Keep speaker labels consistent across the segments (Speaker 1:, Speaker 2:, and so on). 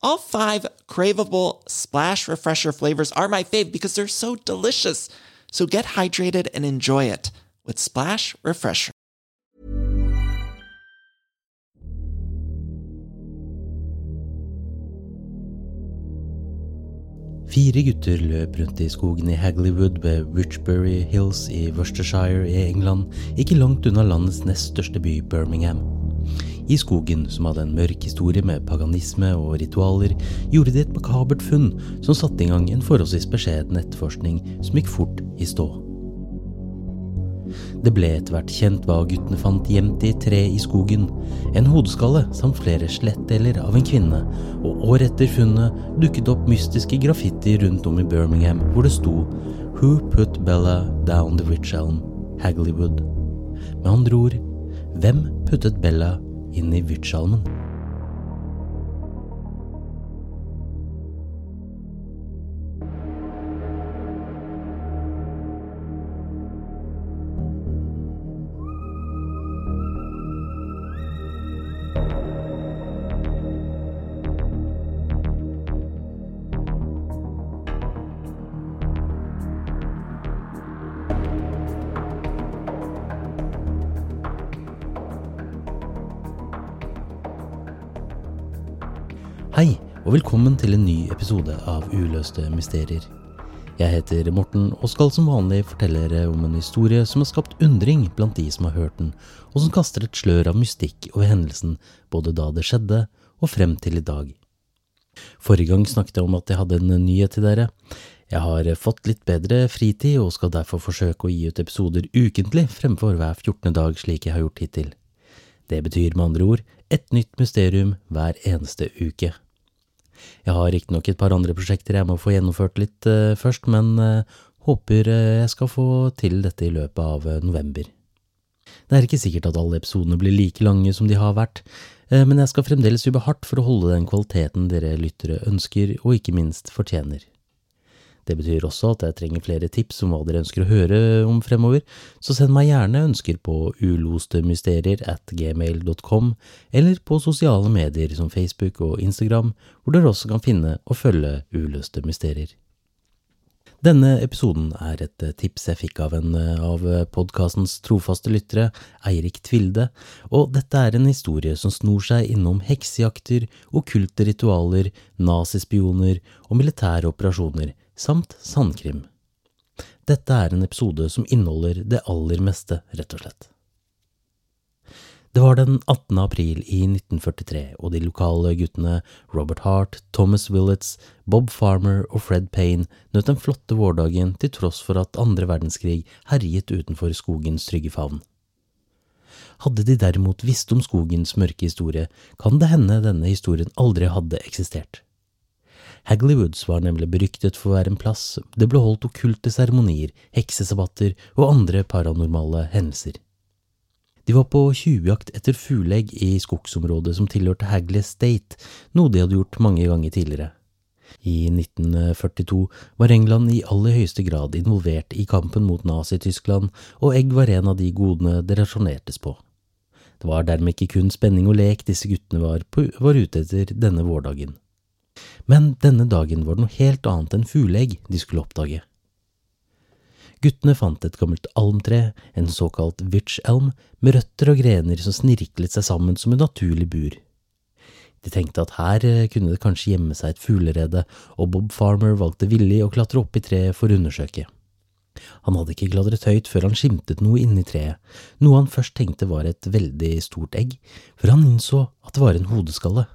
Speaker 1: All five craveable Splash Refresher flavors are my fave because they're so delicious. So get hydrated and enjoy it with Splash Refresher.
Speaker 2: Fire gutter løp rundt i skogen i Hagleywood ved Richbury Hills i Worcestershire i England, ikke langt unna landets nest største by, Birmingham. I skogen, som hadde en mørk historie med paganisme og ritualer, gjorde de et makabert funn som satte i gang en forholdsvis beskjeden etterforskning som gikk fort i stå. Det ble etter hvert kjent hva guttene fant gjemt i tre i skogen. En hodeskalle samt flere skjelettdeler av en kvinne, og år etter funnet dukket opp mystiske graffiti rundt om i Birmingham hvor det sto Who put Bella down the witch elm? Hagleywood. Med andre ord, hvem puttet Bella inn i witchalmen? Og velkommen til en ny episode av Uløste mysterier. Jeg heter Morten og skal som vanlig fortelle dere om en historie som har skapt undring blant de som har hørt den, og som kaster et slør av mystikk over hendelsen både da det skjedde og frem til i dag. Forrige gang snakket jeg om at jeg hadde en nyhet til dere. Jeg har fått litt bedre fritid og skal derfor forsøke å gi ut episoder ukentlig fremfor hver 14. dag slik jeg har gjort hittil. Det betyr med andre ord et nytt mysterium hver eneste uke. Jeg har riktignok et par andre prosjekter jeg må få gjennomført litt uh, først, men uh, håper uh, jeg skal få til dette i løpet av november. Det er ikke sikkert at alle episodene blir like lange som de har vært, men jeg skal fremdeles jobbe hardt for å holde den kvaliteten dere lyttere ønsker og ikke minst fortjener. Det betyr også at jeg trenger flere tips om hva dere ønsker å høre om fremover, så send meg gjerne ønsker på ulostemysterier at gmail.com, eller på sosiale medier som Facebook og Instagram, hvor dere også kan finne og følge Uløste mysterier. Denne episoden er et tips jeg fikk av en av podkastens trofaste lyttere, Eirik Tvilde, og dette er en historie som snor seg innom heksejakter, okkulte ritualer, nazispioner og militære operasjoner, samt sandkrim. Dette er en episode som inneholder det aller meste, rett og slett. Det var den 18. april i 1943, og de lokale guttene Robert Hart, Thomas Willets, Bob Farmer og Fred Payne nøt den flotte vårdagen til tross for at andre verdenskrig herjet utenfor skogens trygge favn. Hadde de derimot visst om skogens mørke historie, kan det hende denne historien aldri hadde eksistert. Hagley Woods var nemlig beryktet for å være en plass det ble holdt okkulte seremonier, heksesabbater og andre paranormale hendelser. De var på tjuvjakt etter fugleegg i skogsområdet som tilhørte Hagley State, noe de hadde gjort mange ganger tidligere. I 1942 var England i aller høyeste grad involvert i kampen mot Nazi-Tyskland, og egg var en av de godene det rasjonertes på. Det var dermed ikke kun spenning og lek disse guttene var, på, var ute etter denne vårdagen. Men denne dagen var det noe helt annet enn fugleegg de skulle oppdage. Guttene fant et gammelt almtre, en såkalt witch elm, med røtter og grener som snirklet seg sammen som en naturlig bur. De tenkte at her eh, kunne det kanskje gjemme seg et fuglerede, og Bob Farmer valgte villig å klatre opp i treet for å undersøke. Han hadde ikke klatret høyt før han skimtet noe inni treet, noe han først tenkte var et veldig stort egg, før han innså at det var en hodeskalle.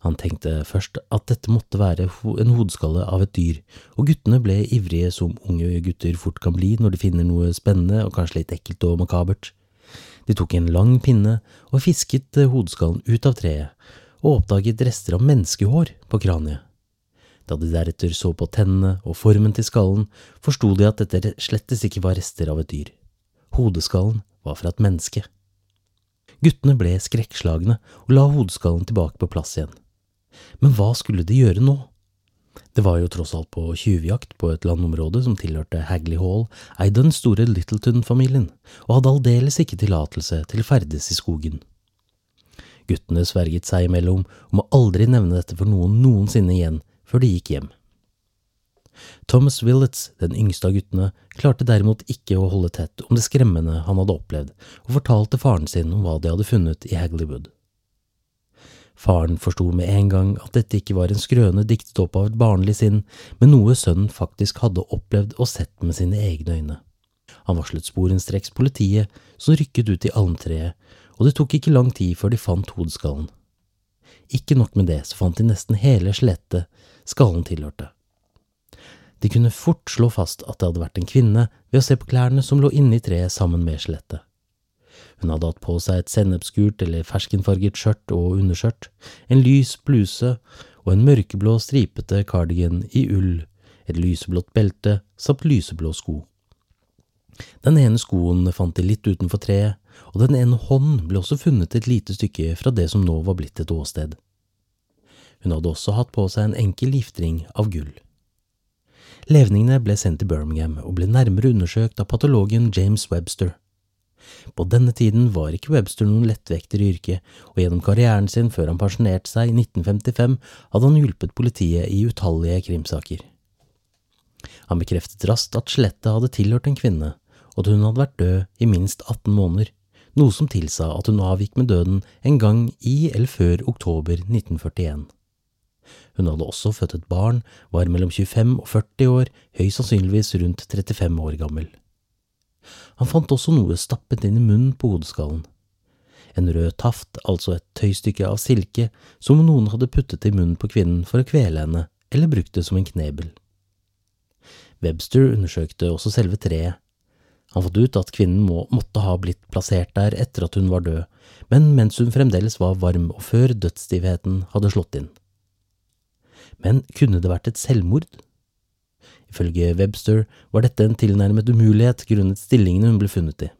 Speaker 2: Han tenkte først at dette måtte være en hodeskalle av et dyr, og guttene ble ivrige som unge gutter fort kan bli når de finner noe spennende og kanskje litt ekkelt og makabert. De tok en lang pinne og fisket hodeskallen ut av treet, og oppdaget rester av menneskehår på kraniet. Da de deretter så på tennene og formen til skallen, forsto de at dette slettes ikke var rester av et dyr. Hodeskallen var fra et menneske. Guttene ble skrekkslagne og la hodeskallen tilbake på plass igjen. Men hva skulle de gjøre nå? Det var jo tross alt på tjuvjakt på et landområde som tilhørte Hagley Hall, eid den store Littleton-familien, og hadde aldeles ikke tillatelse til ferdes i skogen. Guttene sverget seg imellom om å aldri nevne dette for noen noensinne igjen før de gikk hjem. Thomas Willets, den yngste av guttene, klarte derimot ikke å holde tett om det skremmende han hadde opplevd, og fortalte faren sin om hva de hadde funnet i Hagleywood. Faren forsto med en gang at dette ikke var en skrøne diktet opp av et barnlig sinn, men noe sønnen faktisk hadde opplevd og sett med sine egne øyne. Han varslet sporenstreks politiet, som rykket ut i almtreet, og det tok ikke lang tid før de fant hodeskallen. Ikke nok med det, så fant de nesten hele skjelettet skallen tilhørte. De kunne fort slå fast at det hadde vært en kvinne ved å se på klærne som lå inne i treet sammen med skjelettet. Hun hadde hatt på seg et sennepsgult eller ferskenfarget skjørt og underskjørt, en lys bluse og en mørkeblå stripete cardigan i ull, et lyseblått belte samt lyseblå sko. Den ene skoen fant de litt utenfor treet, og den ene hånd ble også funnet et lite stykke fra det som nå var blitt et åsted. Hun hadde også hatt på seg en enkel giftring av gull. Levningene ble sendt til Birmingham og ble nærmere undersøkt av patologen James Webster. På denne tiden var ikke Webster noen lettvekter i yrket, og gjennom karrieren sin før han pensjonerte seg i 1955 hadde han hjulpet politiet i utallige krimsaker. Han bekreftet raskt at skjelettet hadde tilhørt en kvinne, og at hun hadde vært død i minst 18 måneder, noe som tilsa at hun avgikk med døden en gang i eller før oktober 1941. Hun hadde også født et barn, var mellom 25 og 40 år, høyst sannsynligvis rundt 35 år gammel. Han fant også noe stappet inn i munnen på hodeskallen. En rød taft, altså et tøystykke av silke, som noen hadde puttet i munnen på kvinnen for å kvele henne, eller brukt det som en knebel. Webster undersøkte også selve treet. Han fant ut at kvinnen må, måtte ha blitt plassert der etter at hun var død, men mens hun fremdeles var varm og før dødsstivheten hadde slått inn. Men kunne det vært et selvmord? Ifølge Webster var dette en tilnærmet umulighet grunnet stillingene hun ble funnet i.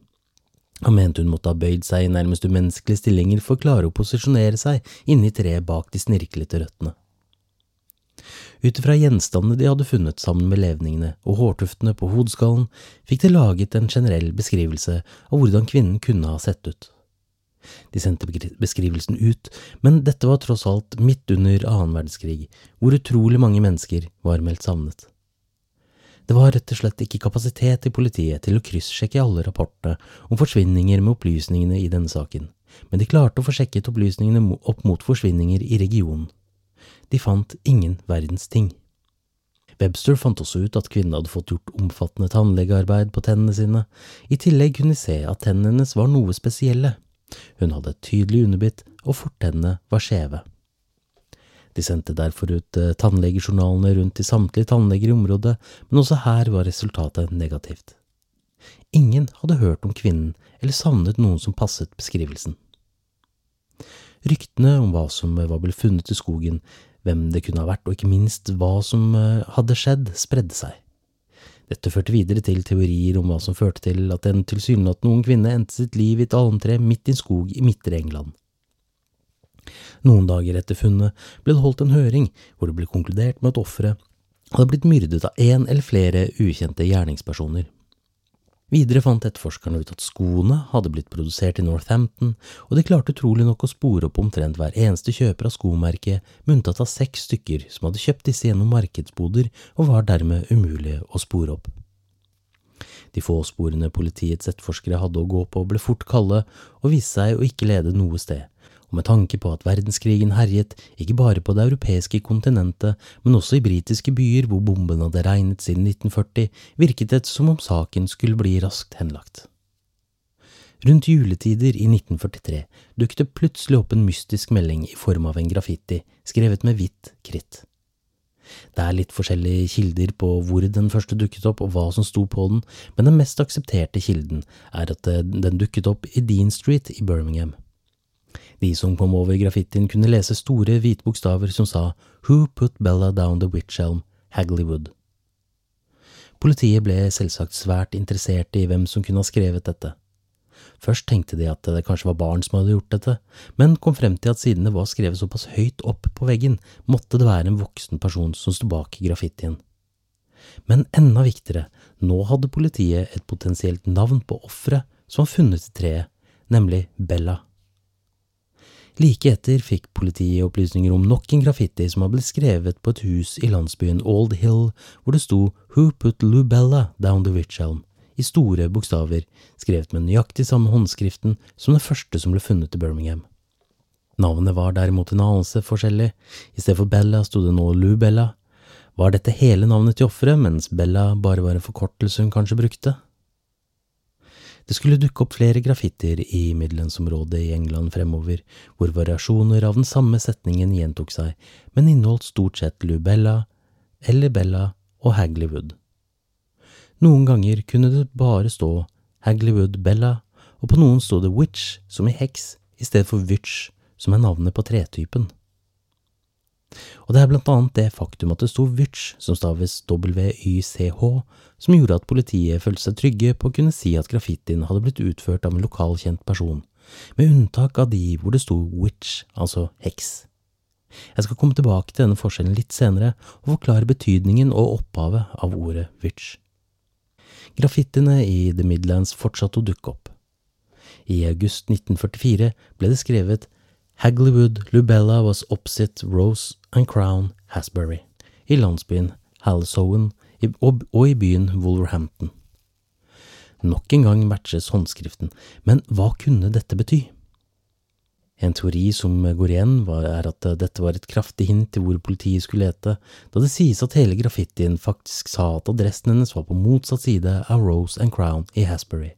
Speaker 2: Han mente hun måtte ha bøyd seg i nærmest umenneskelige stillinger for å klare å posisjonere seg inni treet bak de snirklete røttene. Ut ifra gjenstandene de hadde funnet sammen med levningene og hårtuftene på hodeskallen, fikk de laget en generell beskrivelse av hvordan kvinnen kunne ha sett ut. De sendte beskrivelsen ut, men dette var tross alt midt under annen verdenskrig, hvor utrolig mange mennesker var meldt savnet. Det var rett og slett ikke kapasitet i politiet til å kryssjekke alle rapportene om forsvinninger med opplysningene i denne saken, men de klarte å få sjekket opplysningene opp mot forsvinninger i regionen. De fant ingen verdens ting. Webster fant også ut at kvinnen hadde fått gjort omfattende tannlegearbeid på tennene sine, i tillegg kunne de se at tennene hennes var noe spesielle. Hun hadde et tydelig underbitt, og fortennene var skjeve. De sendte derfor ut eh, tannlegejournalene rundt til samtlige tannleger i området, men også her var resultatet negativt. Ingen hadde hørt om kvinnen eller savnet noen som passet beskrivelsen. Ryktene om hva som var blitt funnet i skogen, hvem det kunne ha vært, og ikke minst hva som eh, hadde skjedd, spredde seg. Dette førte videre til teorier om hva som førte til at en tilsynelatende ung kvinne endte sitt liv i et almtre midt i en skog i midtre England. Noen dager etter funnet ble det holdt en høring hvor det ble konkludert med at offeret hadde blitt myrdet av én eller flere ukjente gjerningspersoner. Videre fant etterforskerne ut at skoene hadde blitt produsert i Northampton, og de klarte utrolig nok å spore opp omtrent hver eneste kjøper av skomerket, med unntatt av seks stykker som hadde kjøpt disse gjennom markedsboder og var dermed umulige å spore opp. De få sporene politiets etterforskere hadde å gå på, ble fort kalde og viste seg å ikke lede noe sted, og med tanke på at verdenskrigen herjet ikke bare på det europeiske kontinentet, men også i britiske byer hvor bombene hadde regnet siden 1940, virket det som om saken skulle bli raskt henlagt. Rundt juletider i 1943 dukket det plutselig opp en mystisk melding i form av en graffiti, skrevet med hvitt kritt. Det er litt forskjellige kilder på hvor den første dukket opp og hva som sto på den, men den mest aksepterte kilden er at den dukket opp i Dean Street i Birmingham. De som kom over graffitien kunne lese store hvite bokstaver som sa Who put Bella down the witch elm, Hagley Wood. Politiet ble selvsagt svært interessert i hvem som kunne ha skrevet dette. Først tenkte de at det kanskje var barn som hadde gjort dette, men kom frem til at siden det var skrevet såpass høyt opp på veggen, måtte det være en voksen person som sto bak graffitien. Men enda viktigere, nå hadde politiet et potensielt navn på offeret som var funnet i treet, nemlig Bella. Like etter fikk politiet opplysninger om nok en graffiti som hadde blitt skrevet på et hus i landsbyen Old Hill, hvor det sto Who put Lubella down the witch helm? i store bokstaver, skrevet med nøyaktig samme håndskriften som det første som ble funnet i Birmingham. Navnet var derimot en anelse forskjellig, i stedet for Bella sto det nå Lubella. Var dette hele navnet til offeret, mens Bella bare var en forkortelse hun kanskje brukte? Det skulle dukke opp flere graffitier i midlandsområdet i England fremover, hvor variasjoner av den samme setningen gjentok seg, men inneholdt stort sett Lubella, Bella og Hagleywood. Noen ganger kunne det bare stå Hagleywood Bella, og på noen sto det Witch, som i heks, i stedet for Witch, som er navnet på tretypen. Og det er blant annet det faktum at det sto Witch, som staves WYCH, som gjorde at politiet følte seg trygge på å kunne si at graffitien hadde blitt utført av en lokalkjent person, med unntak av de hvor det sto witch, altså heks. Jeg skal komme tilbake til denne forskjellen litt senere og forklare betydningen og opphavet av ordet witch. Graffitiene i The Midlands fortsatte å dukke opp. I august 1944 ble det skrevet Hagleywood Lubella was opposite Rose and Crown Hasbury i landsbyen Halsowen og, i byen Wolverhampton. Nok en gang matches håndskriften, men hva kunne dette bety? En teori som går igjen, er at dette var et kraftig hint til hvor politiet skulle lete, da det sies at hele graffitien faktisk sa at adressen hennes var på motsatt side av Rose and Crown i Hasbury.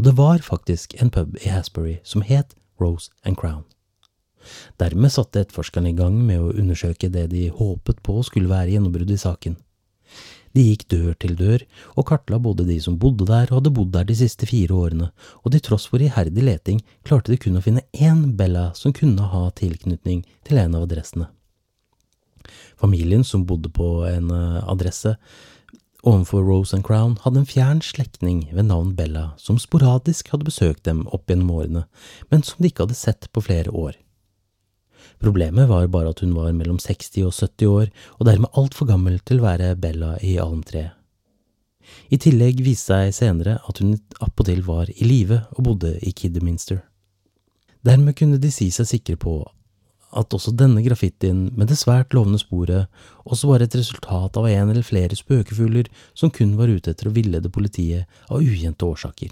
Speaker 2: Og det var faktisk en pub i Hasbury som het Rose and Crown. Dermed satte etterforskerne i gang med å undersøke det de håpet på skulle være gjennombruddet i saken. De gikk dør til dør og kartla både de som bodde der og hadde bodd der de siste fire årene, og til tross for iherdig leting klarte de kun å finne én Bella som kunne ha tilknytning til en av adressene. Familien som bodde på en eh, adresse ovenfor Rose and Crown, hadde en fjern slektning ved navn Bella som sporadisk hadde besøkt dem opp gjennom årene, men som de ikke hadde sett på flere år. Problemet var bare at hun var mellom 60 og 70 år, og dermed altfor gammel til å være Bella i almtreet. I tillegg viste seg senere at hun appåtil var i live og bodde i Kidderminster. Dermed kunne de si seg sikre på at også denne graffitien med det svært lovende sporet også var et resultat av en eller flere spøkefugler som kun var ute etter å villede politiet av ukjente årsaker.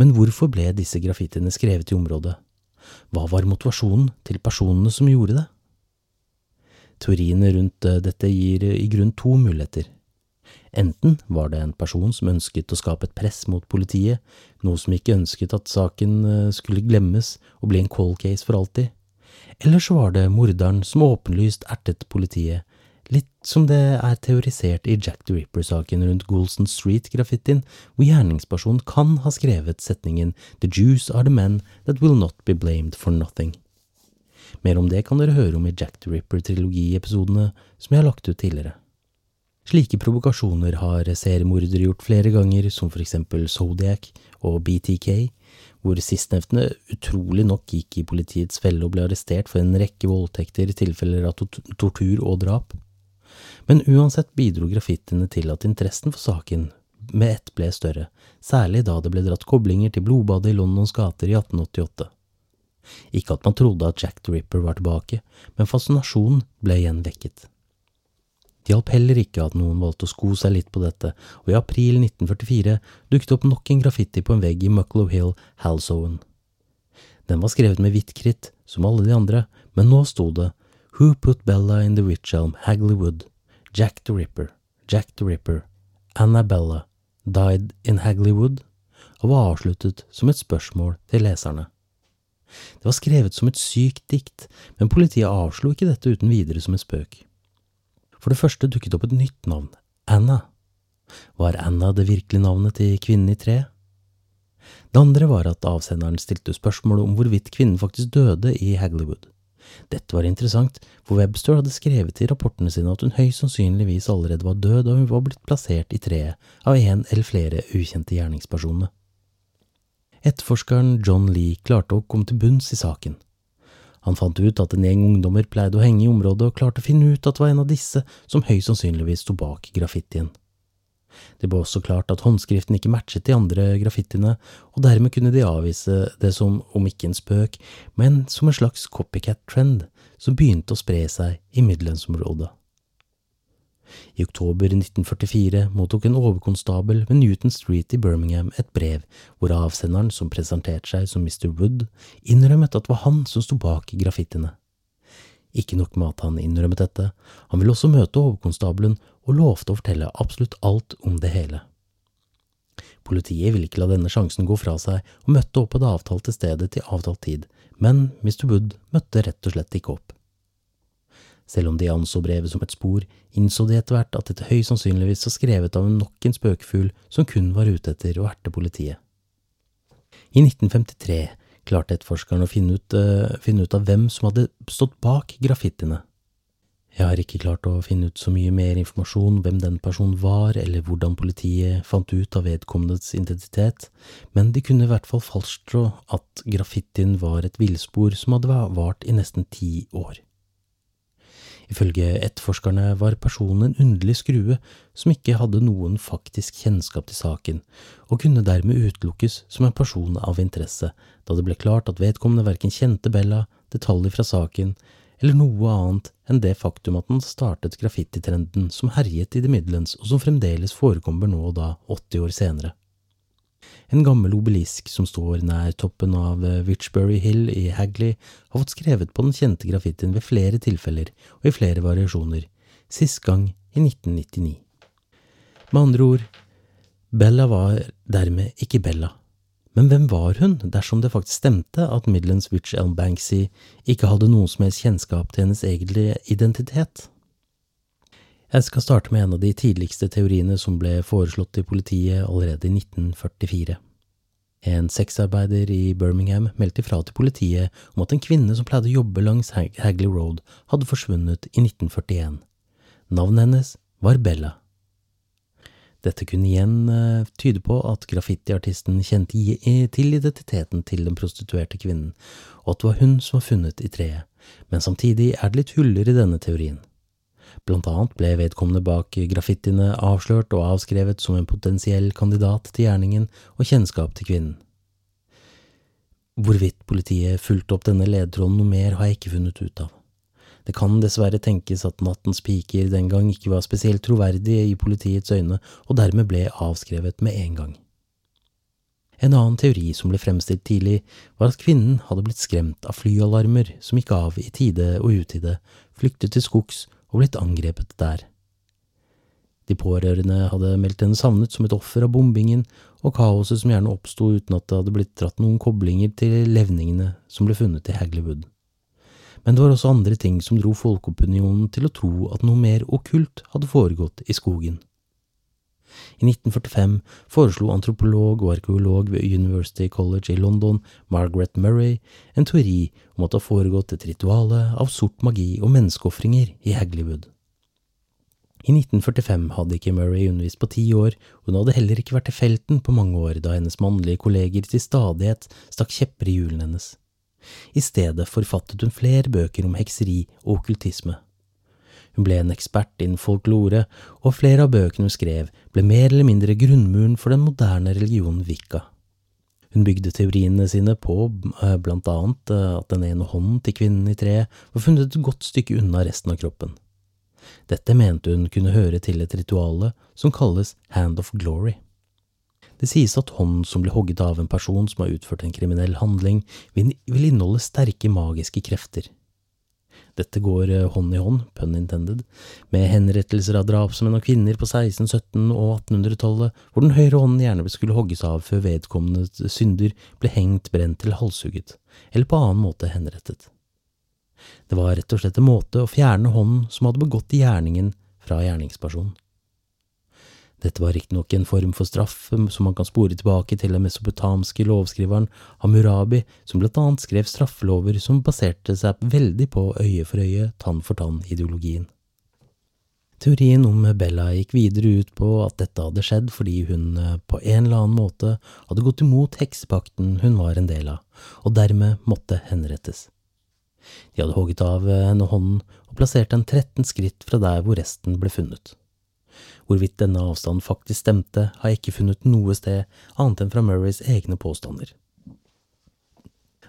Speaker 2: Men hvorfor ble disse graffitiene skrevet i området? Hva var motivasjonen til personene som gjorde det? Teoriene rundt eh, dette gir eh, i grunn to muligheter. Enten var det en person som ønsket å skape et press mot politiet, noe som ikke ønsket at saken eh, skulle glemmes og bli en cold case for alltid, eller så var det morderen som åpenlyst ertet politiet Litt som det er teorisert i Jack the Ripper-saken rundt Goulson Street-graffitien, hvor gjerningspersonen kan ha skrevet setningen The Jews are the men that will not be blamed for nothing. Mer om det kan dere høre om i Jack the Ripper-trilogiepisodene som jeg har lagt ut tidligere. Slike provokasjoner har seriemordere gjort flere ganger, som for eksempel Zodiac og BTK, hvor sistnevnte utrolig nok gikk i politiets felle og ble arrestert for en rekke voldtekter, tilfeller av tortur og drap. Men uansett bidro graffitiene til at interessen for saken med ett ble større, særlig da det ble dratt koblinger til blodbadet i Londons gater i 1888. Ikke at man trodde at Jack the Ripper var tilbake, men fascinasjonen ble igjen vekket. Det hjalp heller ikke at noen valgte å sko seg litt på dette, og i april 1944 dukket opp nok en graffiti på en vegg i Mucklow Hill, Halsowen. Den var skrevet med hvitt kritt, som alle de andre, men nå sto det Who put Bella in the witch elm, Hagley? Jack the Ripper, Jack the Ripper, Annabella, died in Hagley og var avsluttet som et spørsmål til leserne. Det var skrevet som et sykt dikt, men politiet avslo ikke dette uten videre som en spøk. For det første dukket opp et nytt navn, Anna. Var Anna det virkelige navnet til kvinnen i treet? Det andre var at avsenderen stilte spørsmål om hvorvidt kvinnen faktisk døde i Hagleywood. Dette var interessant, for Webster hadde skrevet i rapportene sine at hun høyst sannsynligvis allerede var død da hun var blitt plassert i treet av en eller flere ukjente gjerningspersoner. Etterforskeren John Lee klarte å komme til bunns i saken. Han fant ut at en gjeng ungdommer pleide å henge i området, og klarte å finne ut at det var en av disse som høyst sannsynligvis sto bak graffitien. Det ble også klart at håndskriften ikke matchet de andre graffitiene, og dermed kunne de avvise det som om ikke en spøk, men som en slags copycat-trend som begynte å spre seg i middelhavsområdet. I oktober 1944 mottok en overkonstabel ved Newton Street i Birmingham et brev hvor avsenderen, som presenterte seg som Mr. Wood, innrømmet at det var han som sto bak graffitiene. Ikke nok med at han innrømmet dette, han ville også møte overkonstabelen og lovte å fortelle absolutt alt om det hele. Politiet ville ikke la denne sjansen gå fra seg og møtte opp på det avtalte stedet til avtalt tid, men Mr. Wood møtte rett og slett ikke opp. Selv om de anså brevet som et spor, innså de etter hvert at dette høyst sannsynligvis var skrevet av nok en spøkefugl som kun var ute etter å erte politiet. I 1953 klarte etterforskeren å finne ut, uh, finne ut av hvem som hadde stått bak graffitiene. Jeg har ikke klart å finne ut så mye mer informasjon om hvem den personen var, eller hvordan politiet fant ut av vedkommendes identitet, men de kunne i hvert fall fastslå at graffitien var et villspor som hadde vart i nesten ti år. Ifølge etterforskerne var personen en underlig skrue som ikke hadde noen faktisk kjennskap til saken, og kunne dermed utelukkes som en person av interesse, da det ble klart at vedkommende verken kjente Bella, detaljer fra saken, eller noe annet enn det faktum at han startet graffititrenden som herjet i The Midlands og som fremdeles forekommer nå og da, 80 år senere. En gammel obelisk som står nær toppen av Witchbury Hill i Hagley, har fått skrevet på den kjente graffitien ved flere tilfeller og i flere variasjoner, sist gang i 1999. Med andre ord, Bella var dermed ikke Bella. Men hvem var hun, dersom det faktisk stemte at Midlands Witch Elm Banksy ikke hadde noen som helst kjennskap til hennes egentlige identitet? Jeg skal starte med en av de tidligste teoriene som ble foreslått i politiet allerede i 1944. En sexarbeider i Birmingham meldte ifra til politiet om at en kvinne som pleide å jobbe langs Hagley Road, hadde forsvunnet i 1941. Navnet hennes var Bella. Dette kunne igjen uh, tyde på at graffitiartisten kjente til identiteten til den prostituerte kvinnen, og at det var hun som var funnet i treet, men samtidig er det litt huller i denne teorien. Blant annet ble vedkommende bak graffitiene avslørt og avskrevet som en potensiell kandidat til gjerningen og kjennskap til kvinnen. Hvorvidt politiet fulgte opp denne ledetråden noe mer, har jeg ikke funnet ut av. Det kan dessverre tenkes at Nattens piker den gang ikke var spesielt troverdige i politiets øyne, og dermed ble avskrevet med en gang. En annen teori som ble fremstilt tidlig, var at kvinnen hadde blitt skremt av flyalarmer som gikk av i tide og utide, flyktet til skogs og blitt angrepet der. De pårørende hadde meldt henne savnet som et offer av bombingen og kaoset som gjerne oppsto uten at det hadde blitt dratt noen koblinger til levningene som ble funnet i Hagleywood. Men det var også andre ting som dro folkeopinionen til å tro at noe mer okkult hadde foregått i skogen. I 1945 foreslo antropolog og arkeolog ved University College i London, Margaret Murray, en teori om at det har foregått et rituale av sort magi og menneskeofringer i Hagleywood. I 1945 hadde ikke Murray undervist på ti år, og hun hadde heller ikke vært i felten på mange år da hennes mannlige kolleger til stadighet stakk kjepper i hjulene hennes. I stedet forfattet hun flere bøker om hekseri og okkultisme. Hun ble en ekspert innen folklore, og flere av bøkene hun skrev, ble mer eller mindre grunnmuren for den moderne religionen Wicca. Hun bygde teoriene sine på eh, blant annet eh, at den ene hånden til kvinnen i treet var funnet et godt stykke unna resten av kroppen. Dette mente hun kunne høre til et rituale som kalles Hand of Glory. Det sies at hånden som blir hogget av en person som har utført en kriminell handling, vil inneholde sterke magiske krefter. Dette går eh, hånd i hånd, pun intended, med henrettelser av drapsmenn og kvinner på 16-, 17- og 1800-tallet, hvor den høyre hånden gjerne skulle hogges av før vedkommende synder ble hengt, brent eller halshugget, eller på annen måte henrettet. Det var rett og slett en måte å fjerne hånden som hadde begått gjerningen, fra gjerningspersonen. Dette var riktignok en form for straff som man kan spore tilbake til den mesopotamske lovskriveren Hammurabi, som blant annet skrev straffelover som baserte seg veldig på øye for øye, tann for tann-ideologien. Teorien om Bella gikk videre ut på at dette hadde skjedd fordi hun eh, på en eller annen måte hadde gått imot heksepakten hun var en del av, og dermed måtte henrettes. De hadde hogget av henne hånden og plassert den 13 skritt fra der hvor resten ble funnet. Hvorvidt denne avstanden faktisk stemte, har jeg ikke funnet noe sted annet enn fra Murrays egne påstander.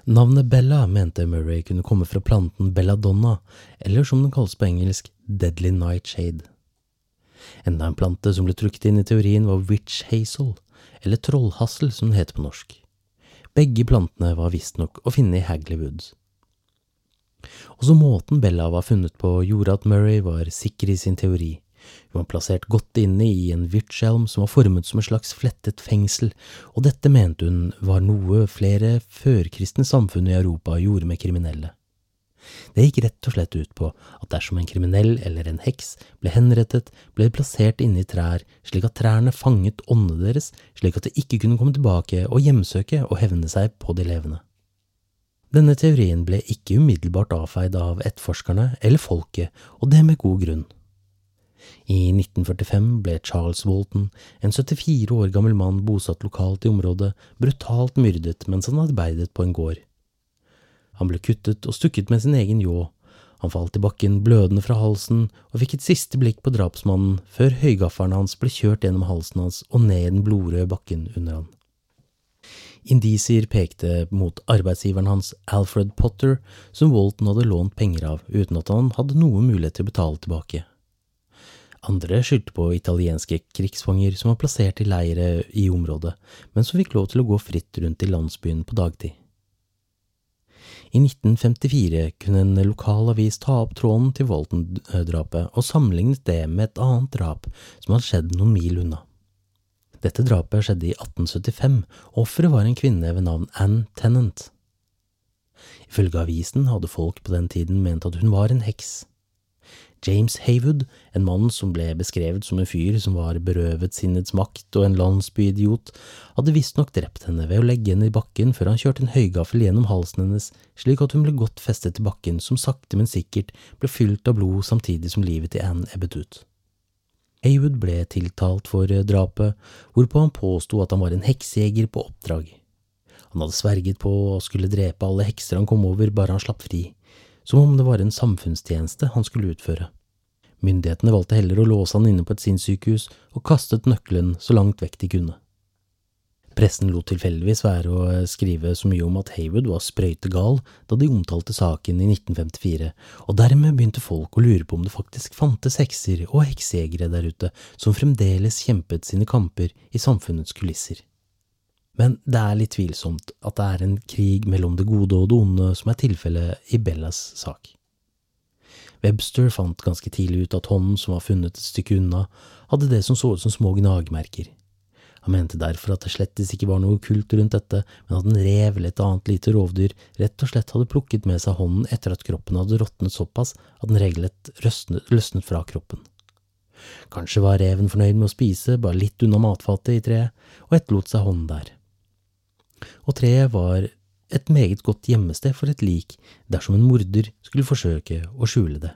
Speaker 2: Navnet Bella mente Murray kunne komme fra planten belladonna, eller som den kalles på engelsk, deadly nightshade. Enda en plante som ble trukket inn i teorien var witch hazel, eller trollhassel som den heter på norsk. Begge plantene var visstnok å finne i Hagley Woods. Også måten Bella var funnet på gjorde at Murray var sikker i sin teori, hun var plassert godt inne i en virtskjelm som var formet som et slags flettet fengsel, og dette mente hun var noe flere førkristne samfunn i Europa gjorde med kriminelle. Det gikk rett og slett ut på at dersom en kriminell eller en heks ble henrettet, ble de plassert inne i trær, slik at trærne fanget åndene deres, slik at de ikke kunne komme tilbake og hjemsøke og hevne seg på de levende. Denne teorien ble ikke umiddelbart avfeid av etterforskerne eller folket, og det med god grunn. I 1945 ble Charles Walton, en 74 år gammel mann bosatt lokalt i området, brutalt myrdet mens han arbeidet på en gård. Han ble kuttet og stukket med sin egen ljå. Han falt i bakken blødende fra halsen og fikk et siste blikk på drapsmannen før høygaffelen hans ble kjørt gjennom halsen hans og ned den blodrøde bakken under han. Indisier pekte mot arbeidsgiveren hans, Alfred Potter, som Walton hadde lånt penger av uten at han hadde noen mulighet til å betale tilbake. Andre skyldte på italienske krigsfanger som var plassert i leire i området, men som fikk lov til å gå fritt rundt i landsbyen på dagtid. I 1954 kunne en lokal avis ta opp tråden til Walton-drapet og sammenlignet det med et annet drap som hadde skjedd noen mil unna. Dette drapet skjedde i 1875, og offeret var en kvinne ved navn Anne Tennant. Ifølge avisen hadde folk på den tiden ment at hun var en heks. James Haywood, en mann som ble beskrevet som en fyr som var berøvet sinnets makt og en landsbyidiot, hadde visstnok drept henne ved å legge henne i bakken før han kjørte en høygaffel gjennom halsen hennes, slik at hun ble godt festet til bakken som sakte, men sikkert ble fylt av blod samtidig som livet til Anne ebbet ut. Haywood ble tiltalt for drapet, hvorpå han påsto at han var en heksejeger på oppdrag. Han hadde sverget på å skulle drepe alle hekser han kom over bare han slapp fri, som om det var en samfunnstjeneste han skulle utføre. Myndighetene valgte heller å låse han inne på et sinnssykehus og kastet nøkkelen så langt vekk de kunne. Pressen lot tilfeldigvis være å skrive så mye om at Haywood var sprøytegal da de omtalte saken i 1954, og dermed begynte folk å lure på om det faktisk fantes hekser og heksejegere der ute som fremdeles kjempet sine kamper i samfunnets kulisser. Men det er litt tvilsomt at det er en krig mellom det gode og det onde som er tilfellet i Bellas sak. Webster fant ganske tidlig ut at hånden som var funnet et stykke unna, hadde det som så ut som små gnagmerker. Han mente derfor at det slettes ikke var noe kult rundt dette, men at en rev eller et annet lite rovdyr rett og slett hadde plukket med seg hånden etter at kroppen hadde råtnet såpass at den regelrett løsnet fra kroppen. Kanskje var reven fornøyd med å spise bare litt unna matfatet i treet, og etterlot seg hånden der og treet var et meget godt gjemmested for et lik dersom en morder skulle forsøke å skjule det.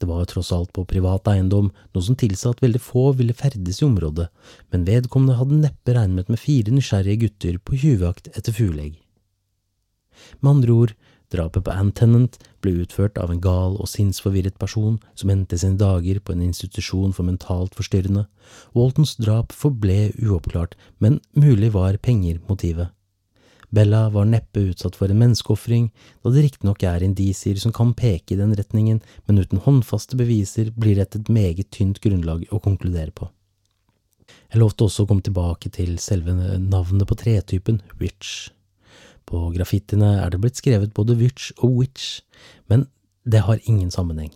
Speaker 2: Det var tross alt på privat eiendom, noe som tilsa at veldig få ville ferdes i området, men vedkommende hadde neppe regnet med fire nysgjerrige gutter på tjuvjakt etter fugleegg. Med andre ord, drapet på Ann Tennant ble utført av en gal og sinnsforvirret person som endte sine dager på en institusjon for mentalt forstyrrende. Waltons drap forble uoppklart, men mulig var penger motivet. Bella var neppe utsatt for en menneskeofring, da det riktignok er indisier som kan peke i den retningen, men uten håndfaste beviser blir dette et meget tynt grunnlag å konkludere på. Jeg lovte også å komme tilbake til selve navnet på tretypen, Witch. På graffitiene er det blitt skrevet både Witch og Witch, men det har ingen sammenheng.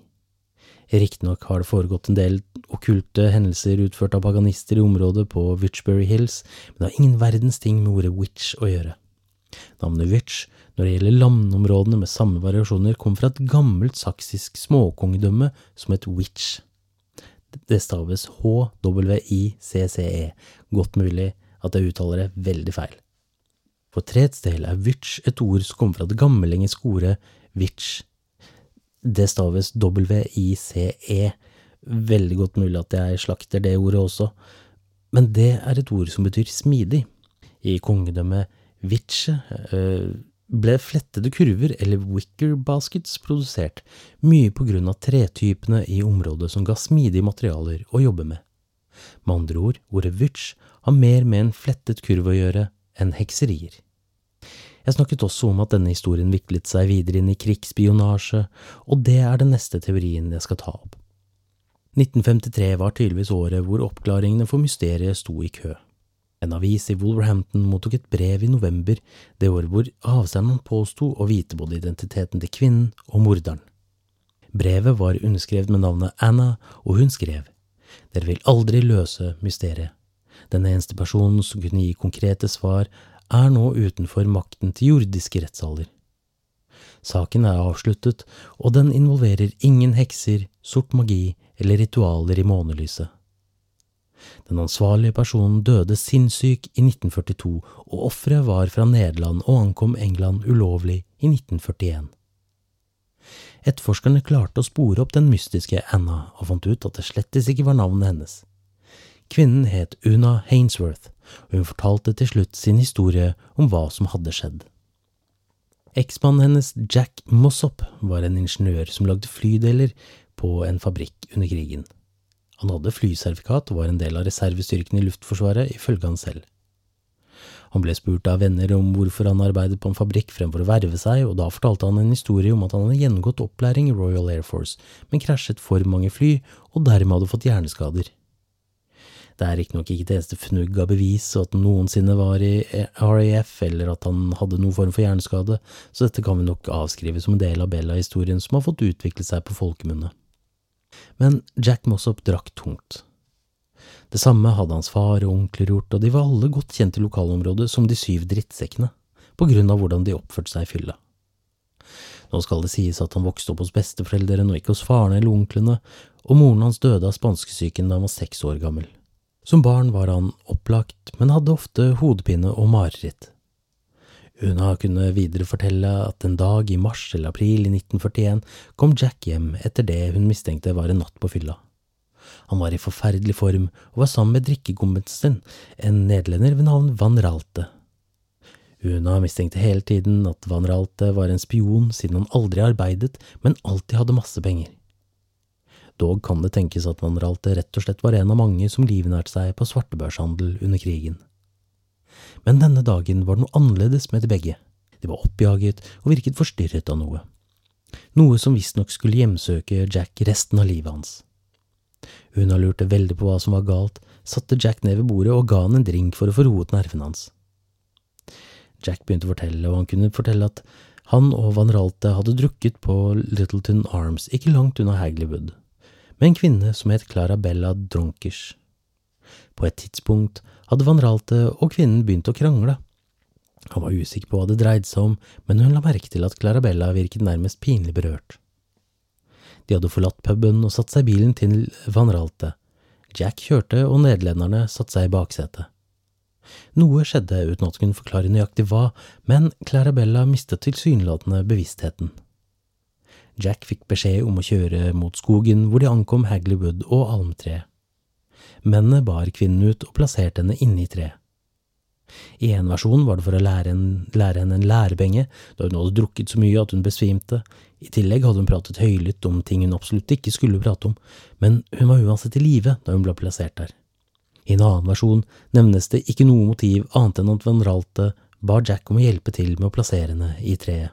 Speaker 2: Riktignok har det foregått en del okkulte hendelser utført av paganister i området på Witchbury Hills, men det har ingen verdens ting med ordet witch å gjøre. Navnet Witch, når det gjelder landområdene med samme variasjoner, kom fra et gammelt saksisk småkongedømme som het Witch. Det staves H-W-I-C-C-E, godt mulig at jeg uttaler det veldig feil. For Trets del er Witch et ord som kommer fra det gammelengelske ordet witch. Det staves W-I-C-E, veldig godt mulig at jeg slakter det ordet også, men det er et ord som betyr smidig. I kongedømmet Witche eh, ble flettede kurver, eller wicker baskets, produsert, mye på grunn av tretypene i området som ga smidige materialer å jobbe med. Med andre ord, ordet witch har mer med en flettet kurv å gjøre enn hekserier. Jeg snakket også om at denne historien viklet seg videre inn i krigsspionasje, og det er den neste teorien jeg skal ta opp. 1953 var tydeligvis året hvor oppklaringene for mysteriet sto i kø. En avis i Wolverhampton mottok et brev i november det året hvor avsenderen påsto å vite både identiteten til kvinnen og morderen. Brevet var underskrevet med navnet Anna, og hun skrev Dere vil aldri løse mysteriet. Den eneste personen som kunne gi konkrete svar, er nå utenfor makten til jordiske rettssaler. Saken er avsluttet, og den involverer ingen hekser, sort magi eller ritualer i månelyset. Den ansvarlige personen døde sinnssyk i 1942, og offeret var fra Nederland og ankom England ulovlig i 1941. Etterforskerne klarte å spore opp den mystiske Anna, og fant ut at det slettes ikke var navnet hennes. Kvinnen het Una Hainsworth, og hun fortalte til slutt sin historie om hva som hadde skjedd. Eksmannen hennes, Jack Mossop, var en ingeniør som lagde flydeler på en fabrikk under krigen. Han hadde flysertifikat og var en del av reservestyrken i Luftforsvaret, ifølge han selv. Han ble spurt av venner om hvorfor han arbeidet på en fabrikk fremfor å verve seg, og da fortalte han en historie om at han hadde gjennomgått opplæring i Royal Air Force, men krasjet for mange fly, og dermed hadde fått hjerneskader. Det er riktignok ikke det eneste fnugg av bevis at han noensinne var i RAF, eller at han hadde noen form for hjerneskade, så dette kan vi nok avskrive som en del av Bella-historien som har fått utvikle seg på folkemunne men Jack Mossop drakk tungt. Det samme hadde hans far og onkler gjort, og de var alle godt kjent i lokalområdet som de syv drittsekkene, på grunn av hvordan de oppførte seg i fylla. Nå skal det sies at han vokste opp hos besteforeldrene og ikke hos faren eller onklene, og moren hans døde av spanskesyken da han var seks år gammel. Som barn var han opplagt, men hadde ofte hodepine og mareritt. Una kunne videre fortelle at en dag i mars eller april i 1941 kom Jack hjem etter det hun mistenkte var en natt på fylla. Han var i forferdelig form og var sammen med drikkekompisen, en nederlender ved navn Van Ralte. Una mistenkte hele tiden at Van Ralte var en spion siden han aldri arbeidet, men alltid hadde masse penger. Dog kan det tenkes at Van Ralte rett og slett var en av mange som livnærte seg på svartebørshandel under krigen. Men denne dagen var det noe annerledes med de begge. De var oppjaget og virket forstyrret av noe. Noe som visstnok skulle hjemsøke Jack resten av livet hans. Una lurte veldig på hva som var galt, satte Jack ned ved bordet og ga han en drink for å få roet nervene hans. Jack begynte å fortelle, og han kunne fortelle at han og Van Ralte hadde drukket på Littleton Arms, ikke langt unna Hagleywood, med en kvinne som het Clarabella Dronkers. På et tidspunkt hadde Van Ralte og kvinnen begynt å krangle. Han var usikker på hva det dreide seg om, men hun la merke til at Clarabella virket nærmest pinlig berørt. De hadde forlatt puben og satt seg i bilen til Van Ralte. Jack kjørte, og nederlenderne satte seg i baksetet. Noe skjedde uten at hun kunne forklare nøyaktig hva, men Clarabella mistet tilsynelatende bevisstheten. Jack fikk beskjed om å kjøre mot skogen hvor de ankom Hagley Wood og almtreet. Mennene bar kvinnen ut og plasserte henne inne i treet. I en versjon var det for å lære, en, lære henne en lærebenge, da hun hadde drukket så mye at hun besvimte. I tillegg hadde hun pratet høylytt om ting hun absolutt ikke skulle prate om, men hun var uansett i live da hun ble plassert der. I en annen versjon nevnes det ikke noe motiv annet enn at Van Ralte bar Jack om å hjelpe til med å plassere henne i treet.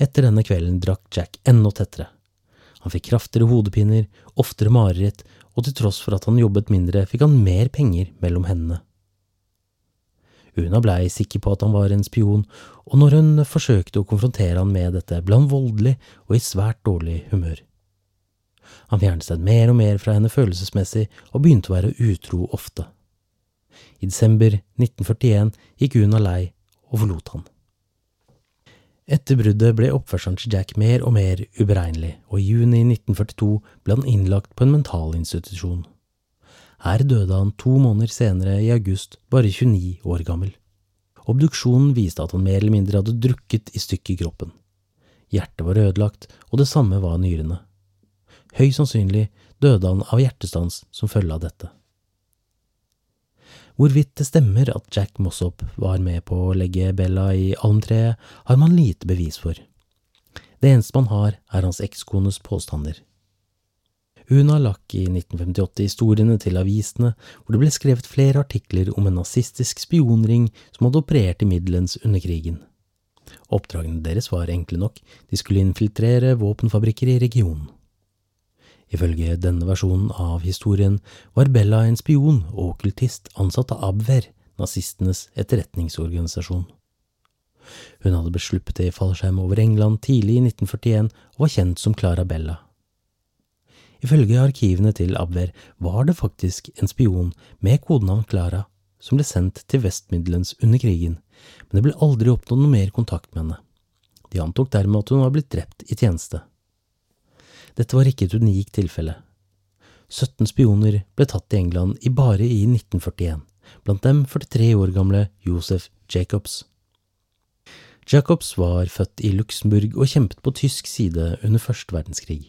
Speaker 2: Etter denne kvelden drakk Jack enda tettere. Han fikk kraftigere hodepiner, oftere mareritt, og til tross for at han jobbet mindre, fikk han mer penger mellom hendene. Una blei sikker på at han var en spion, og når hun forsøkte å konfrontere han med dette, ble han voldelig og i svært dårlig humør. Han fjernet seg mer og mer fra henne følelsesmessig og begynte å være utro ofte. I desember 1941 gikk Una lei og forlot han. Etter bruddet ble oppførselen til Jack mer og mer uberegnelig, og i juni 1942 ble han innlagt på en mentalinstitusjon. Her døde han to måneder senere, i august, bare 29 år gammel. Obduksjonen viste at han mer eller mindre hadde drukket i stykker kroppen. Hjertet var ødelagt, og det samme var nyrene. Høyst sannsynlig døde han av hjertestans som følge av dette. Hvorvidt det stemmer at Jack Mossop var med på å legge Bella i almtreet, har man lite bevis for. Det eneste man har, er hans ekskones påstander. Una lakk i 1958 historiene til avisene, hvor det ble skrevet flere artikler om en nazistisk spionring som hadde operert i Midlands under krigen. Oppdragene deres var enkle nok, de skulle infiltrere våpenfabrikker i regionen. Ifølge denne versjonen av historien var Bella en spion og okkultist ansatt av Abwehr, nazistenes etterretningsorganisasjon. Hun hadde blitt sluppet i fallskjerm over England tidlig i 1941 og var kjent som Clara Bella. Ifølge arkivene til Abwehr var det faktisk en spion med kodenavn Clara som ble sendt til Vestmiddelens under krigen, men det ble aldri oppnådd noe mer kontakt med henne. De antok dermed at hun var blitt drept i tjeneste. Dette var ikke et unikt tilfelle. 17 spioner ble tatt i England i bare i 1941, blant dem 43 år gamle Josef Jacobs. Jacobs var født i Luxembourg og kjempet på tysk side under første verdenskrig.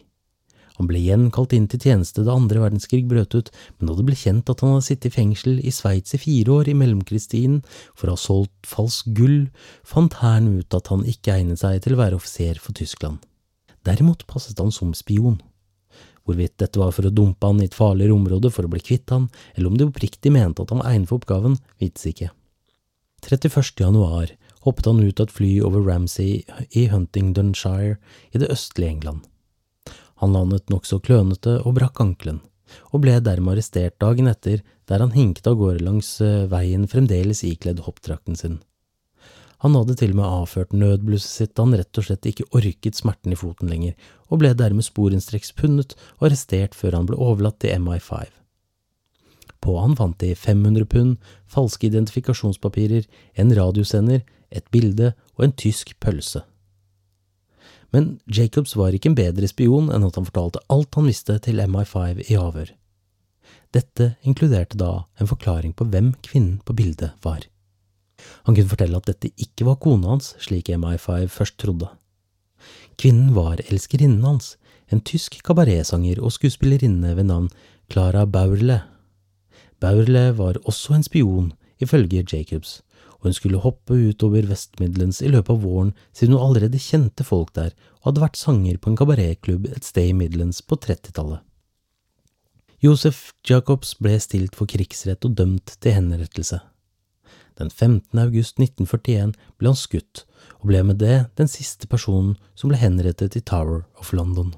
Speaker 2: Han ble igjen kalt inn til tjeneste da andre verdenskrig brøt ut, men da det ble kjent at han hadde sittet i fengsel i Sveits i fire år i mellomkrigstiden for å ha solgt falsk gull, fant hæren ut at han ikke egnet seg til å være offiser for Tyskland. Derimot passet han som spion. Hvorvidt dette var for å dumpe han i et farligere område for å bli kvitt han, eller om de oppriktig mente at han var egnet for oppgaven, vites ikke. 31. januar hoppet han ut av et fly over Ramsay i Huntingdonshire i det østlige England. Han landet nokså klønete og brakk ankelen, og ble dermed arrestert dagen etter, der han hinket av gårde langs eh, veien fremdeles ikledd hoppdrakten sin. Han hadde til og med avført nødblusset sitt da han rett og slett ikke orket smerten i foten lenger, og ble dermed sporenstreks pundet og arrestert før han ble overlatt til MI5. På han fant de 500 pund, falske identifikasjonspapirer, en radiosender, et bilde og en tysk pølse. Men Jacobs var ikke en bedre spion enn at han fortalte alt han visste til MI5 i avhør. Dette inkluderte da en forklaring på hvem kvinnen på bildet var. Han kunne fortelle at dette ikke var kona hans, slik MI5 først trodde. Kvinnen var elskerinnen hans, en tysk kabaretsanger og skuespillerinne ved navn Clara Baurle. Baurle var også en spion, ifølge Jacobs, og hun skulle hoppe utover Vestmidlands i løpet av våren siden hun allerede kjente folk der og hadde vært sanger på en kabaretklubb et sted i Midlands på 30-tallet. Josef Jacobs ble stilt for krigsrett og dømt til henrettelse. Den 15. august 1941 ble han skutt, og ble med det den siste personen som ble henrettet i Tower of London.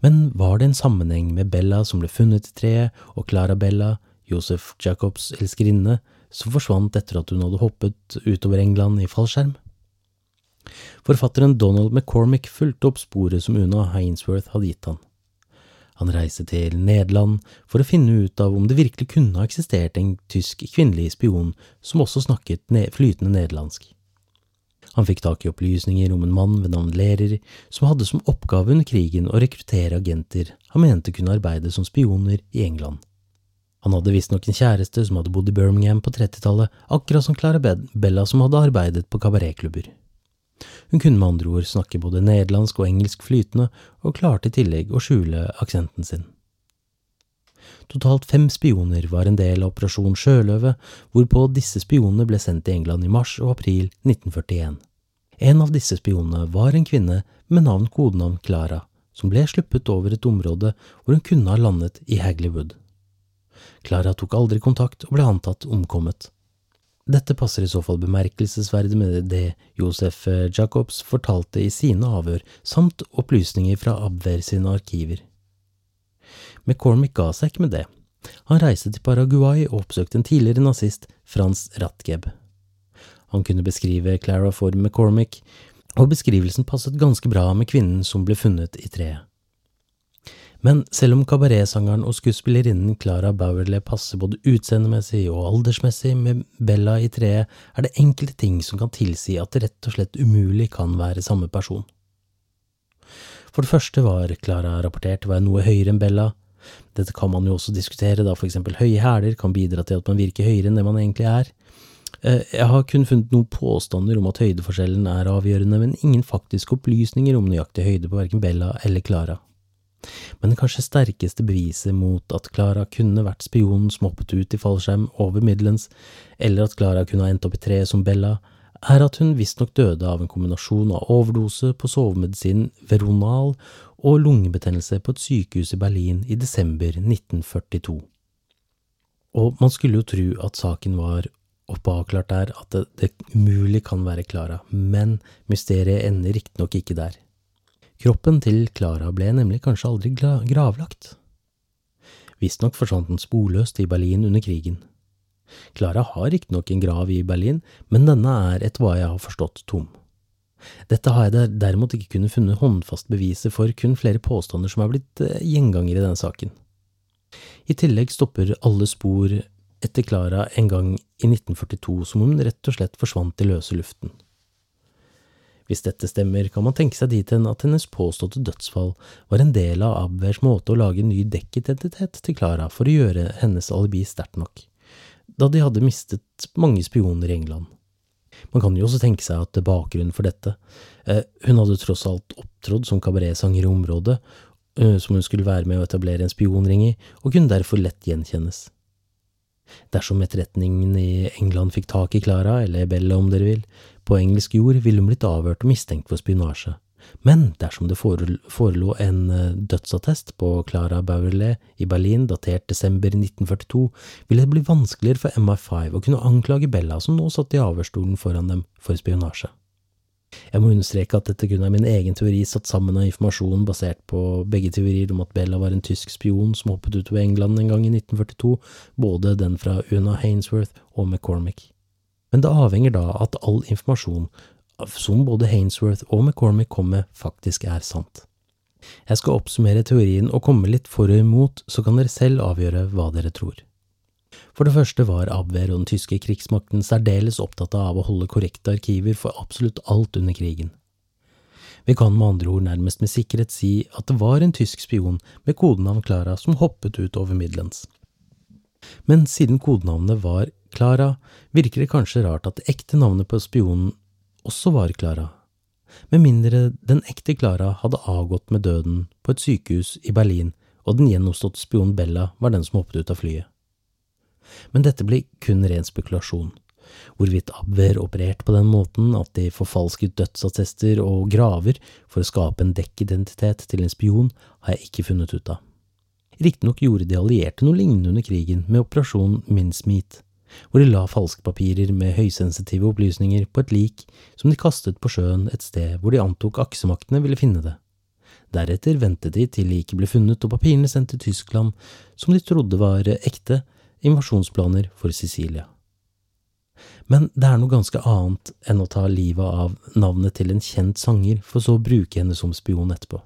Speaker 2: Men var det en sammenheng med Bella som ble funnet i treet, og Clara Bella, Josef Jacobs elskerinne, som forsvant etter at hun hadde hoppet utover England i fallskjerm? Forfatteren Donald McCormick fulgte opp sporet som Una Hainsworth hadde gitt han. Han reiste til Nederland for å finne ut av om det virkelig kunne ha eksistert en tysk kvinnelig spion som også snakket flytende nederlandsk. Han fikk tak i opplysninger om en mann ved navn Lerer som hadde som oppgave under krigen å rekruttere agenter han mente kunne arbeide som spioner i England. Han hadde visstnok en kjæreste som hadde bodd i Birmingham på 30-tallet, akkurat som Clara Bella som hadde arbeidet på kabaretklubber. Hun kunne med andre ord snakke både nederlandsk og engelsk flytende, og klarte i tillegg å skjule aksenten sin. Totalt fem spioner var en del av Operasjon Sjøløve, hvorpå disse spionene ble sendt til England i mars og april 1941. En av disse spionene var en kvinne med navn kodenavn Clara, som ble sluppet over et område hvor hun kunne ha landet i Hagleywood. Clara tok aldri kontakt og ble antatt omkommet. Dette passer i så fall bemerkelsesverdig med det Josef Jacobs fortalte i sine avhør, samt opplysninger fra Abwehr sine arkiver. McCormick ga seg ikke med det. Han reiste til Paraguay og oppsøkte en tidligere nazist, Frans Ratgeb. Han kunne beskrive Clara for McCormick, og beskrivelsen passet ganske bra med kvinnen som ble funnet i treet. Men selv om kabaretsangeren og skuespillerinnen Clara Bowerley passer både utseendemessig og aldersmessig med Bella i treet, er det enkelte ting som kan tilsi at det rett og slett umulig kan være samme person. For det første var Clara rapportert å være noe høyere enn Bella. Dette kan man jo også diskutere, da for eksempel høye hæler kan bidra til at man virker høyere enn det man egentlig er. Eh, jeg har kun funnet noen påstander om at høydeforskjellen er avgjørende, men ingen faktiske opplysninger om nøyaktig høyde på verken Bella eller Clara. Men det kanskje sterkeste beviset mot at Clara kunne vært spionen som hoppet ut i fallskjerm over Midlands, eller at Clara kunne ha endt opp i treet som Bella, er at hun visstnok døde av en kombinasjon av overdose på sovemedisinen Veronal og lungebetennelse på et sykehus i Berlin i desember 1942. Og man skulle jo tro at saken var oppavklart der, at det, det umulig kan være Clara, men mysteriet ender riktignok ikke der. Kroppen til Klara ble nemlig kanskje aldri gravlagt. Visstnok forsvant den sporløst i Berlin under krigen. Klara har riktignok en grav i Berlin, men denne er etter hva jeg har forstått tom. Dette har jeg derimot ikke kunnet funnet håndfast beviser for, kun flere påstander som er blitt gjenganger gjengangere i denne saken. I tillegg stopper alle spor etter Klara en gang i 1942 som om hun rett og slett forsvant i løse luften. Hvis dette stemmer, kan man tenke seg dit hen at hennes påståtte dødsfall var en del av Abwehrs måte å lage en ny dekkidentitet til Clara for å gjøre hennes alibi sterkt nok, da de hadde mistet mange spioner i England. Man kan jo også tenke seg at bakgrunnen for dette eh, Hun hadde tross alt opptrådt som kabaretsanger i området, eh, som hun skulle være med å etablere en spionring i, og kunne derfor lett gjenkjennes. Dersom etterretningen i England fikk tak i Clara, eller Bella om dere vil, på engelsk jord, ville hun blitt avhørt og mistenkt for spionasje. Men dersom det forelå en eh, dødsattest på Clara Bauerle i Berlin datert desember 1942, ville det bli vanskeligere for MI5 å kunne anklage Bella, som nå satt i avhørsstolen foran dem, for spionasje. Jeg må understreke at dette kun er min egen teori satt sammen av informasjon basert på begge teorier om at Bella var en tysk spion som hoppet utover England en gang i 1942, både den fra Una Hainsworth og McCormick. Men det avhenger da at all informasjon som både Hainsworth og McCormick kom med, faktisk er sant. Jeg skal oppsummere teorien og komme litt for og imot, så kan dere selv avgjøre hva dere tror. For det første var Abwehr og den tyske krigsmakten særdeles opptatt av å holde korrekte arkiver for absolutt alt under krigen. Vi kan med andre ord nærmest med sikkerhet si at det var en tysk spion med kodenavn Clara som hoppet ut over Midlands. Men siden kodenavnet var Clara, virker det kanskje rart at det ekte navnet på spionen også var Clara, med mindre den ekte Clara hadde avgått med døden på et sykehus i Berlin og den gjenoppståtte spionen Bella var den som hoppet ut av flyet. Men dette blir kun ren spekulasjon. Hvorvidt Abwehr opererte på den måten at de forfalsket dødsattester og graver for å skape en dekkidentitet til en spion, har jeg ikke funnet ut av. Riktignok gjorde de allierte noe lignende under krigen med operasjon Mincemeat, hvor de la falske papirer med høysensitive opplysninger på et lik som de kastet på sjøen et sted hvor de antok aksemaktene ville finne det. Deretter ventet de til liket ble funnet og papirene sendt til Tyskland, som de trodde var ekte, invasjonsplaner for Sicilia. Men det er noe ganske annet enn å ta livet av navnet til en kjent sanger, for så å bruke henne som spion etterpå.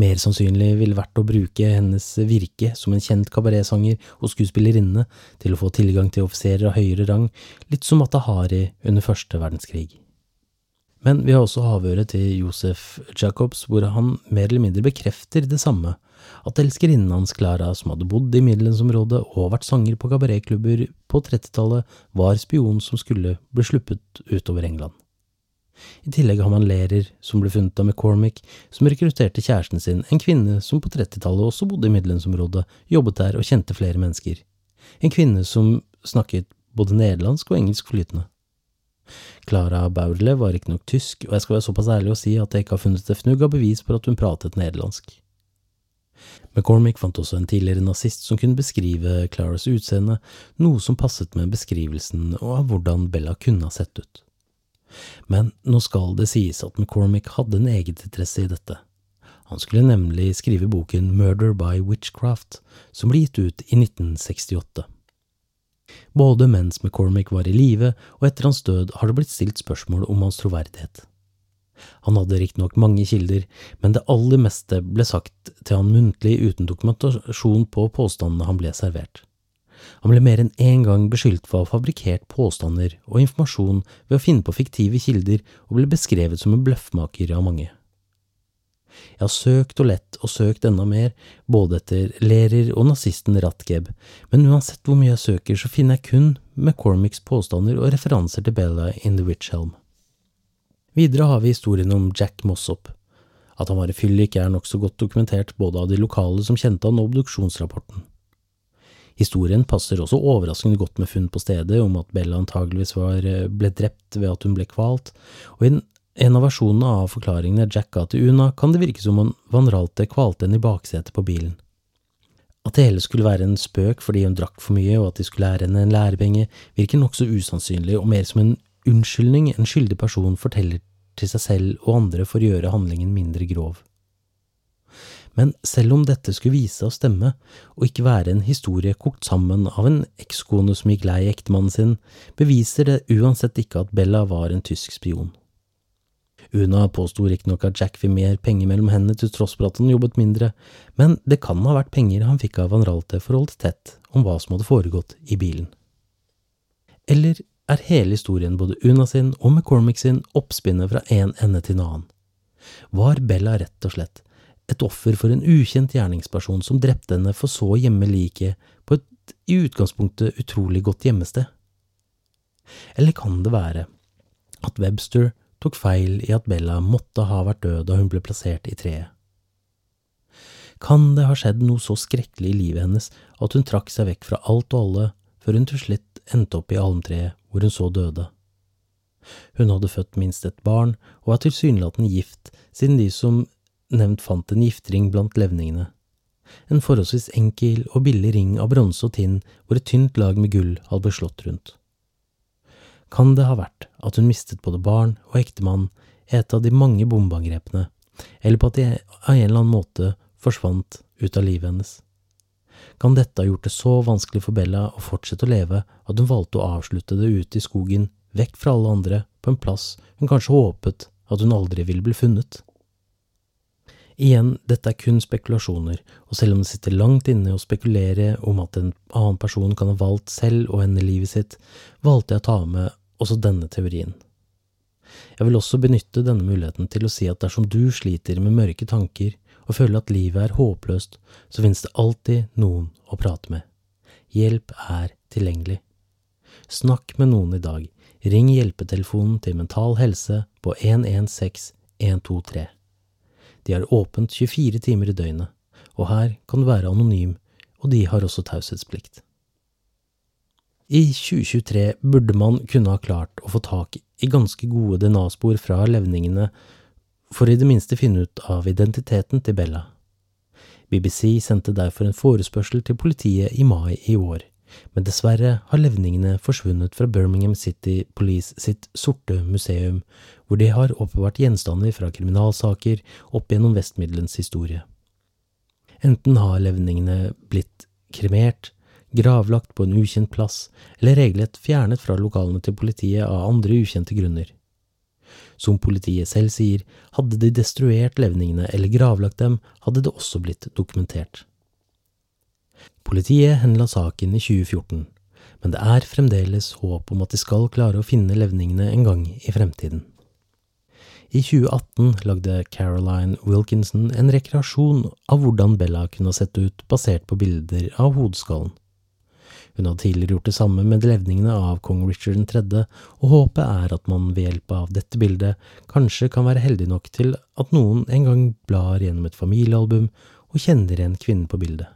Speaker 2: Mer sannsynlig ville vært å bruke hennes virke som en kjent kabaretsanger og skuespillerinne til å få tilgang til offiserer av høyere rang, litt som Mata Hari under første verdenskrig. Men vi har også avhøret til Josef Jacobs, hvor han mer eller mindre bekrefter det samme, at elskerinnen hans Clara, som hadde bodd i middelensområdet og vært sanger på kabaretklubber på 30-tallet, var spion som skulle bli sluppet utover England. I tillegg har man Lerer, som ble funnet av McCormick, som rekrutterte kjæresten sin, en kvinne som på 30-tallet også bodde i middelhavsområdet, jobbet der og kjente flere mennesker. En kvinne som snakket både nederlandsk og engelsk flytende. Clara Baurle var riktignok tysk, og jeg skal være såpass ærlig å si at jeg ikke har funnet et fnugg av bevis for at hun pratet nederlandsk. McCormick fant også en tidligere nazist som kunne beskrive Claras utseende, noe som passet med beskrivelsen av hvordan Bella kunne ha sett ut. Men nå skal det sies at McCormick hadde en egeninteresse i dette. Han skulle nemlig skrive boken Murder by Witchcraft, som ble gitt ut i 1968. Både mens McCormick var i live og etter hans død har det blitt stilt spørsmål om hans troverdighet. Han hadde riktignok mange kilder, men det aller meste ble sagt til han muntlig uten dokumentasjon på påstandene han ble servert. Han ble mer enn én gang beskyldt for å ha fabrikkert påstander og informasjon ved å finne på fiktive kilder og ble beskrevet som en bløffmaker av mange. Jeg har søkt og lett og søkt enda mer, både etter Lerer og nazisten Ratgeb, men uansett hvor mye jeg søker, så finner jeg kun McCormicks påstander og referanser til Bella in the Witch Helm. Videre har vi historien om Jack Mossop. At han var i fyllik er nokså godt dokumentert både av de lokale som kjente han og obduksjonsrapporten. Historien passer også overraskende godt med funn på stedet om at Bella antageligvis var, eh, ble drept ved at hun ble kvalt, og i en av versjonene av forklaringene Jack ga til Una, kan det virke som om Van Ralte kvalte henne i baksetet på bilen. At det hele skulle være en spøk fordi hun drakk for mye og at de skulle lære henne en lærepenge, virker nokså usannsynlig og mer som en unnskyldning en skyldig person forteller til seg selv og andre for å gjøre handlingen mindre grov. Men selv om dette skulle vise å stemme, og ikke være en historie kokt sammen av en ekskone som gikk lei ektemannen sin, beviser det uansett ikke at Bella var en tysk spion. Una påsto riktignok at Jack fikk mer penger mellom hendene til tross for at han jobbet mindre, men det kan ha vært penger han fikk av Van Ralte for å holde tett om hva som hadde foregått i bilen. Eller er hele historien både Una sin og McCormick sin oppspinnet fra en ende til en annen? Var Bella rett og slett et offer for en ukjent gjerningsperson som drepte henne for så å gjemme liket på et i utgangspunktet utrolig godt gjemmested? Eller kan det være at Webster tok feil i at Bella måtte ha vært død da hun ble plassert i treet. Kan det ha skjedd noe så skrekkelig i livet hennes at hun trakk seg vekk fra alt og alle før hun til slutt endte opp i almtreet hvor hun så døde? Hun hadde født minst et barn og var tilsynelatende gift, siden de som nevnt fant en giftring blant levningene. En forholdsvis enkel og billig ring av bronse og tinn hvor et tynt lag med gull hadde blitt slått rundt. Kan det ha vært at hun mistet både barn og ektemann i et av de mange bombeangrepene, eller på at de av en eller annen måte forsvant ut av livet hennes? Kan dette ha gjort det så vanskelig for Bella å fortsette å leve at hun valgte å avslutte det ute i skogen, vekk fra alle andre, på en plass hun kanskje håpet at hun aldri ville bli funnet? Igjen, dette er kun spekulasjoner, og selv om det sitter langt inne å spekulere om at en annen person kan ha valgt selv å ende livet sitt, valgte jeg å ta med også denne teorien. Jeg vil også benytte denne muligheten til å si at dersom du sliter med mørke tanker og føler at livet er håpløst, så finnes det alltid noen å prate med. Hjelp er tilgjengelig. Snakk med noen i dag. Ring hjelpetelefonen til Mental Helse på 116 123. De har åpent 24 timer i døgnet, og her kan du være anonym, og de har også taushetsplikt. I 2023 burde man kunne ha klart å få tak i ganske gode DNA-spor fra levningene for i det minste finne ut av identiteten til Bella. BBC sendte derfor en forespørsel til politiet i mai i år, men dessverre har levningene forsvunnet fra Birmingham City Police sitt sorte museum, hvor de har oppbevart gjenstander fra kriminalsaker opp gjennom Vestmiddelens historie. Enten har levningene blitt kremert, gravlagt på en ukjent plass, eller regelrett fjernet fra lokalene til politiet av andre ukjente grunner. Som politiet selv sier, hadde de destruert levningene eller gravlagt dem, hadde det også blitt dokumentert. Politiet henla saken i 2014, men det er fremdeles håp om at de skal klare å finne levningene en gang i fremtiden. I 2018 lagde Caroline Wilkinson en rekreasjon av hvordan Bella kunne ha sett ut basert på bilder av hodeskallen. Hun hadde tidligere gjort det samme med levningene av kong Richard 3., og håpet er at man ved hjelp av dette bildet kanskje kan være heldig nok til at noen en gang blar gjennom et familiealbum og kjenner igjen kvinnen på bildet.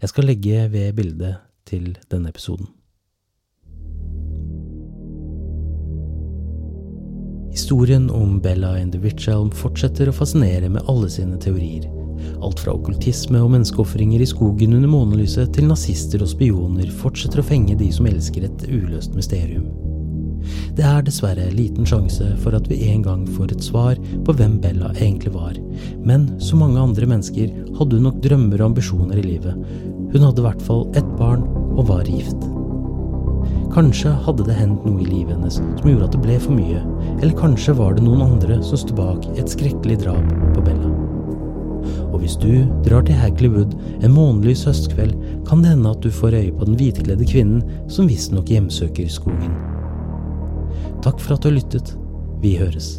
Speaker 2: Jeg skal legge ved bildet til denne episoden. Historien om Bella and the Witch Elm fortsetter å fascinere med alle sine teorier. Alt fra okkultisme og menneskeofringer i skogen under månelyset til nazister og spioner fortsetter å fenge de som elsker et uløst mysterium. Det er dessverre liten sjanse for at vi en gang får et svar på hvem Bella egentlig var, men som mange andre mennesker hadde hun nok drømmer og ambisjoner i livet. Hun hadde i hvert fall ett barn og var gift. Kanskje hadde det hendt noe i livet hennes som gjorde at det ble for mye, eller kanskje var det noen andre som sto bak et skrekkelig drap på Bella. Og hvis du drar til Hagleywood en månelys høstkveld, kan det hende at du får øye på den hvitkledde kvinnen som visstnok hjemsøker skogen. Takk for at du har lyttet. Vi høres.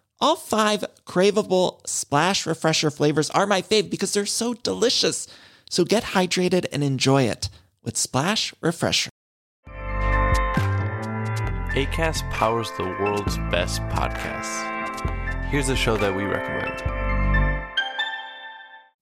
Speaker 1: All five craveable splash refresher flavors are my fave because they're so delicious. So get hydrated and enjoy it with Splash Refresher.
Speaker 3: ACAST powers the world's best podcasts. Here's a show that we recommend.